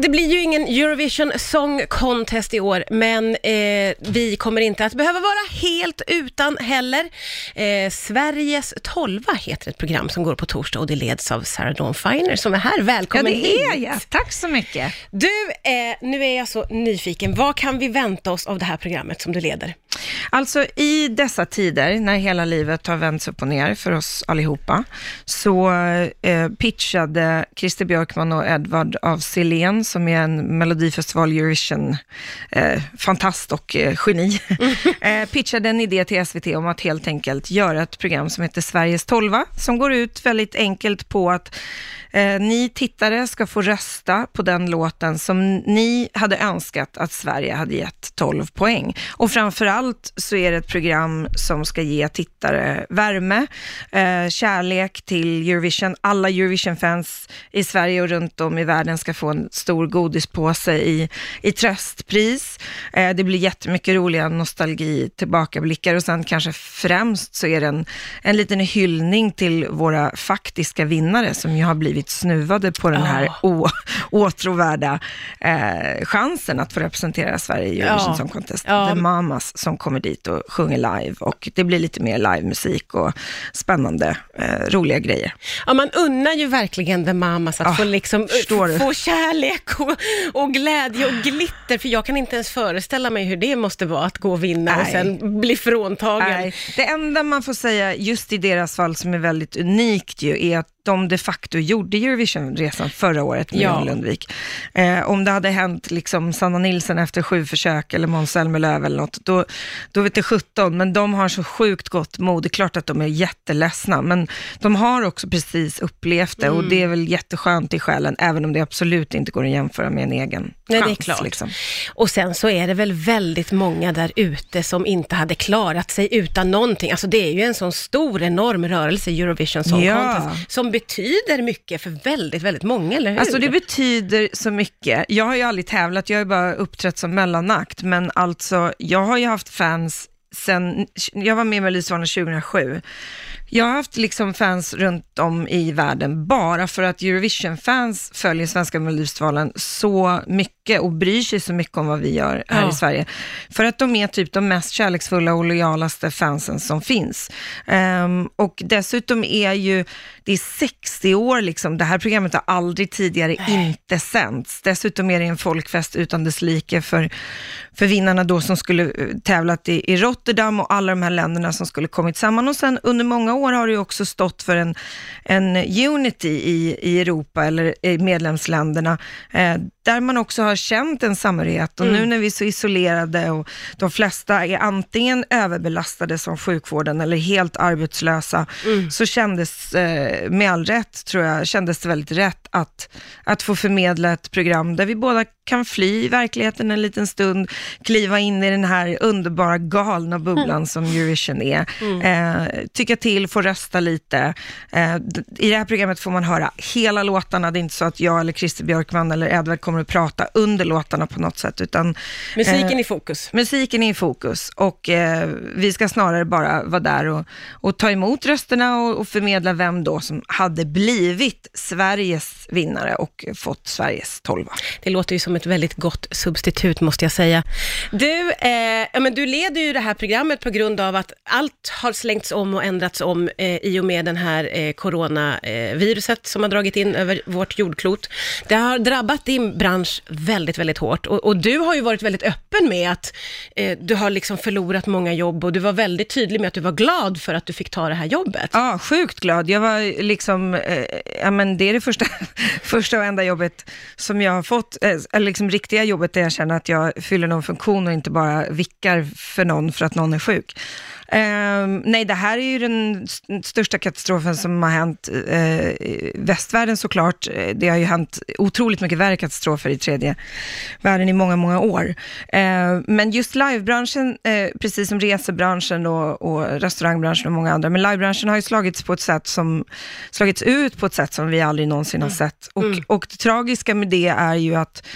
det blir ju ingen Eurovision Song Contest i år, men eh, vi kommer inte att behöva vara helt utan heller. Eh, Sveriges tolva heter ett program som går på torsdag och det leds av Sarah Dawn Finer som är här. Ja, Välkommen det är hit. jag. Tack så mycket. Du, eh, nu är jag så nyfiken. Vad kan vi vänta oss av det här programmet som du leder? Alltså i dessa tider, när hela livet har vänts upp och ner för oss allihopa, så eh, pitchade Christer Björkman och Edvard av Silén, som är en Melodifestival Eurovision eh, fantast och eh, geni, eh, pitchade en idé till SVT om att helt enkelt göra ett program som heter Sveriges tolva, som går ut väldigt enkelt på att Eh, ni tittare ska få rösta på den låten som ni hade önskat att Sverige hade gett 12 poäng. Och framförallt så är det ett program som ska ge tittare värme, eh, kärlek till Eurovision. Alla Eurovision-fans i Sverige och runt om i världen ska få en stor godispåse i, i tröstpris. Eh, det blir jättemycket roliga nostalgi, tillbakablickar och sen kanske främst så är det en, en liten hyllning till våra faktiska vinnare som ju har blivit snuvade på den här å, åtråvärda eh, chansen att få representera Sverige i Eurovision Ja. Song Contest. Ja. The Mamas som kommer dit och sjunger live och det blir lite mer livemusik och spännande, eh, roliga grejer. Ja, man unnar ju verkligen The Mamas att Ah, få, liksom, du? få kärlek och, och glädje och glitter, för jag kan inte ens föreställa mig hur det måste vara att gå och vinna och Nej. sen bli fråntagen. Nej, det enda man får säga just i deras fall som är väldigt unikt ju, är att de de facto gjorde Eurovision-resan förra året med Ja. Jan Lundvik. Eh, om det hade hänt liksom Sanna Nilsson efter sju försök eller Måns Zelmerlöw eller något, då, då vet det 17, men de har så sjukt gott mod. Det är klart att de är jätteledsna, men de har också precis upplevt det och Mm. det är väl jätteskönt i själen, även om det absolut inte går att jämföra med en egen Nej, det är chans. klart. Liksom. Och sen så är det väl väldigt många där ute som inte hade klarat sig utan någonting. Alltså det är ju en sån stor, enorm rörelse, Eurovision Song Ja. Contest, som betyder mycket för väldigt, väldigt många, eller hur? Alltså det betyder så mycket. Jag har ju aldrig tävlat, jag har ju bara uppträtt som mellanakt, men alltså jag har ju haft fans sen, jag var med i Melodifestivalen 2007. Jag har haft liksom fans runt om i världen bara för att Eurovision-fans följer svenska Melodifestivalen så mycket och bryr sig så mycket om vad vi gör här Ja. i Sverige. För att de är typ de mest kärleksfulla och lojalaste fansen som finns. Ehm, och dessutom är ju, det är 60 år liksom, det här programmet har aldrig tidigare inte sänts. Dessutom är det en folkfest utan dess like för, för vinnarna då som skulle eh, tävlat i, i Rotterdam och alla de här länderna som skulle kommit samman. Och sen under många år har det ju också stått för en, en unity i, i Europa eller i medlemsländerna, eh, där man också har känt en samhörighet. Och nu när vi är så isolerade och de flesta är antingen överbelastade som sjukvården eller helt arbetslösa, så kändes, eh, med all rätt tror jag, kändes det väldigt rätt att, att få förmedla ett program där vi båda kan fly i verkligheten en liten stund, kliva in i den här underbara galna bubblan som Eurovision är, eh, tycka till, få rösta lite. Eh, I det här programmet får man höra hela låtarna, det är inte så att jag eller Christer Björkman eller Edvard kommer att prata under låtarna på något sätt, utan Musiken eh, i fokus. Musiken är i fokus och eh, vi ska snarare bara vara där och, och ta emot rösterna och, och förmedla vem då som hade blivit Sveriges vinnare och fått Sveriges tolva. Det låter ju som ett väldigt gott substitut måste jag säga. Du, eh, ja, men du leder ju det här programmet på grund av att allt har slängts om och ändrats om eh, i och med den här eh, coronaviruset som har dragit in över vårt jordklot. Det har drabbat din bransch väldigt, väldigt hårt och, och du har ju varit väldigt öppen med att eh, du har liksom förlorat många jobb och du var väldigt tydlig med att du var glad för att du fick ta det här jobbet. Ja, sjukt glad. Jag var liksom, eh, ja men det är det första, första och enda jobbet som jag har fått, eh, eller liksom riktiga jobbet där jag känner att jag fyller någon funktion och inte bara vickar för någon för att någon är sjuk. Ehm, nej, det här är ju den st- största katastrofen som har hänt i västvärlden såklart. Eh, Det har ju hänt otroligt mycket värre katastrofer i tredje världen i många, många år. Eh, men just livebranschen, eh, precis som resebranschen och, och restaurangbranschen och många andra, men livebranschen har ju slagits på ett sätt som, slagits ut på ett sätt som vi aldrig någonsin har sett. Och, och det tragiska med det är ju att,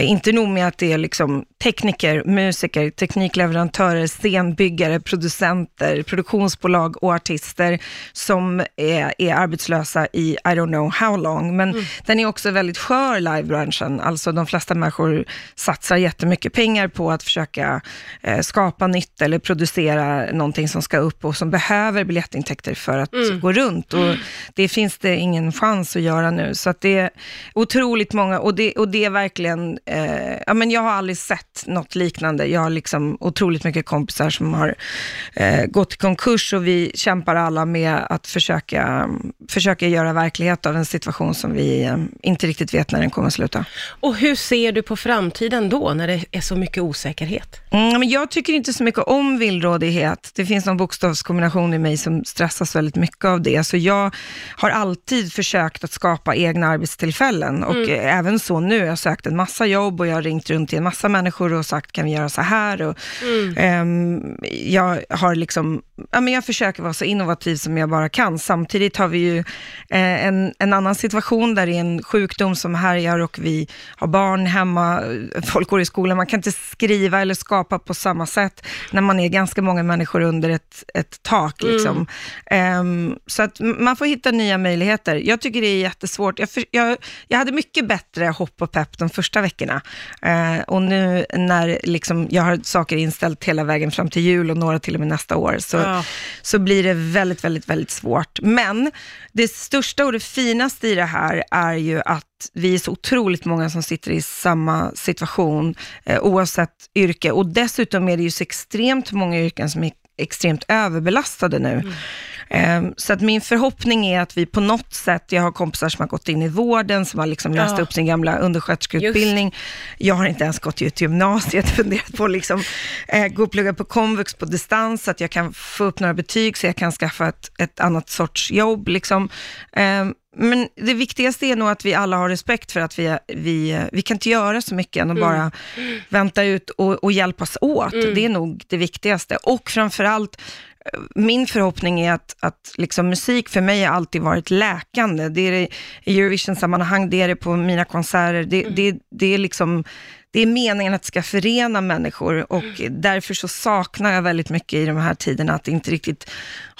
inte nog med att det är liksom tekniker, musiker, teknikleverantörer, scenbyggare, producenter, produktionsbolag och artister som är, är arbetslösa i I don't know how long. Men mm. den är också väldigt skör, livebranschen. Alltså de flesta människor satsar jättemycket pengar på att försöka eh, skapa nytt eller producera någonting som ska upp och som behöver biljettintäkter för att mm. gå runt. Och det finns det ingen chans att göra nu. Så att det är otroligt många, och det, och det är verkligen, eh, ja men jag har aldrig sett något liknande. Jag har liksom otroligt mycket kompisar som har eh, gått i konkurs och vi kämpar alla med att försöka, försöka göra verklighet av en situation som vi eh, inte riktigt vet när den kommer att sluta. Och hur ser du på framtiden då, när det är så mycket osäkerhet? Mm, men jag tycker inte så mycket om villrådighet. Det finns någon bokstavskombination i mig som stressas väldigt mycket av det. Så jag har alltid försökt att skapa egna arbetstillfällen och mm. även så nu. Jag har sökt en massa jobb och jag har ringt runt till en massa människor och sagt, kan vi göra så här? Och, mm. um, jag har liksom, ja, men jag försöker vara så innovativ som jag bara kan. Samtidigt har vi ju eh, en, en annan situation där det är en sjukdom som härjar och vi har barn hemma, folk går i skolan, man kan inte skriva eller skapa på samma sätt när man är ganska många människor under ett, ett tak. Mm. Liksom. Mm. Så att man får hitta nya möjligheter. Jag tycker det är jättesvårt. Jag, för, jag, jag hade mycket bättre hopp och pepp de första veckorna. Uh, och nu när liksom, jag har saker inställt hela vägen fram till jul och några till och med nästa år, så, ja. så blir det väldigt, väldigt, väldigt svårt. Men det största och det finaste i det här är ju att vi är så otroligt många som sitter i samma situation, eh, oavsett yrke. Och dessutom är det ju så extremt många yrken som är extremt överbelastade nu. Mm. Um, så att min förhoppning är att vi på något sätt, jag har kompisar som har gått in i vården, som har liksom läst ja. upp sin gamla undersköterskeutbildning. Just. Jag har inte ens gått ut gymnasiet, funderat på att liksom, uh, gå och plugga på komvux på distans, så att jag kan få upp några betyg, så jag kan skaffa ett, ett annat sorts jobb. Liksom. Um, men det viktigaste är nog att vi alla har respekt för att vi, vi, vi kan inte göra så mycket än att mm. bara vänta ut och, och hjälpas åt. Mm. Det är nog det viktigaste. Och framförallt, min förhoppning är att, att liksom musik för mig har alltid varit läkande. Det är det i Eurovision-sammanhang, det är det på mina konserter. Det, mm. det, det är liksom det är meningen att det ska förena människor och därför så saknar jag väldigt mycket i de här tiderna att inte riktigt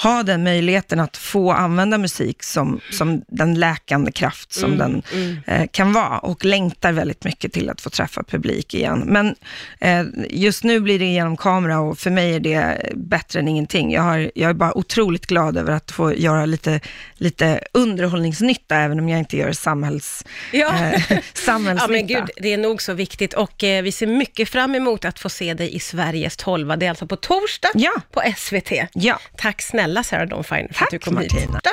ha den möjligheten att få använda musik som, som den läkande kraft som mm, den mm. Eh, kan vara och längtar väldigt mycket till att få träffa publik igen. Men eh, just nu blir det genom kamera och för mig är det bättre än ingenting. Jag, har, jag är bara otroligt glad över att få göra lite, lite underhållningsnytta, även om jag inte gör samhälls, ja. eh, samhällsnytta. Ja, men gud, det är nog så viktigt och eh, vi ser mycket fram emot att få se dig i Sveriges tolva. Det är alltså på torsdag ja. på SVT. Ja. Tack snälla Sarah Dawn Fine för Tack, att du kom Martina. hit.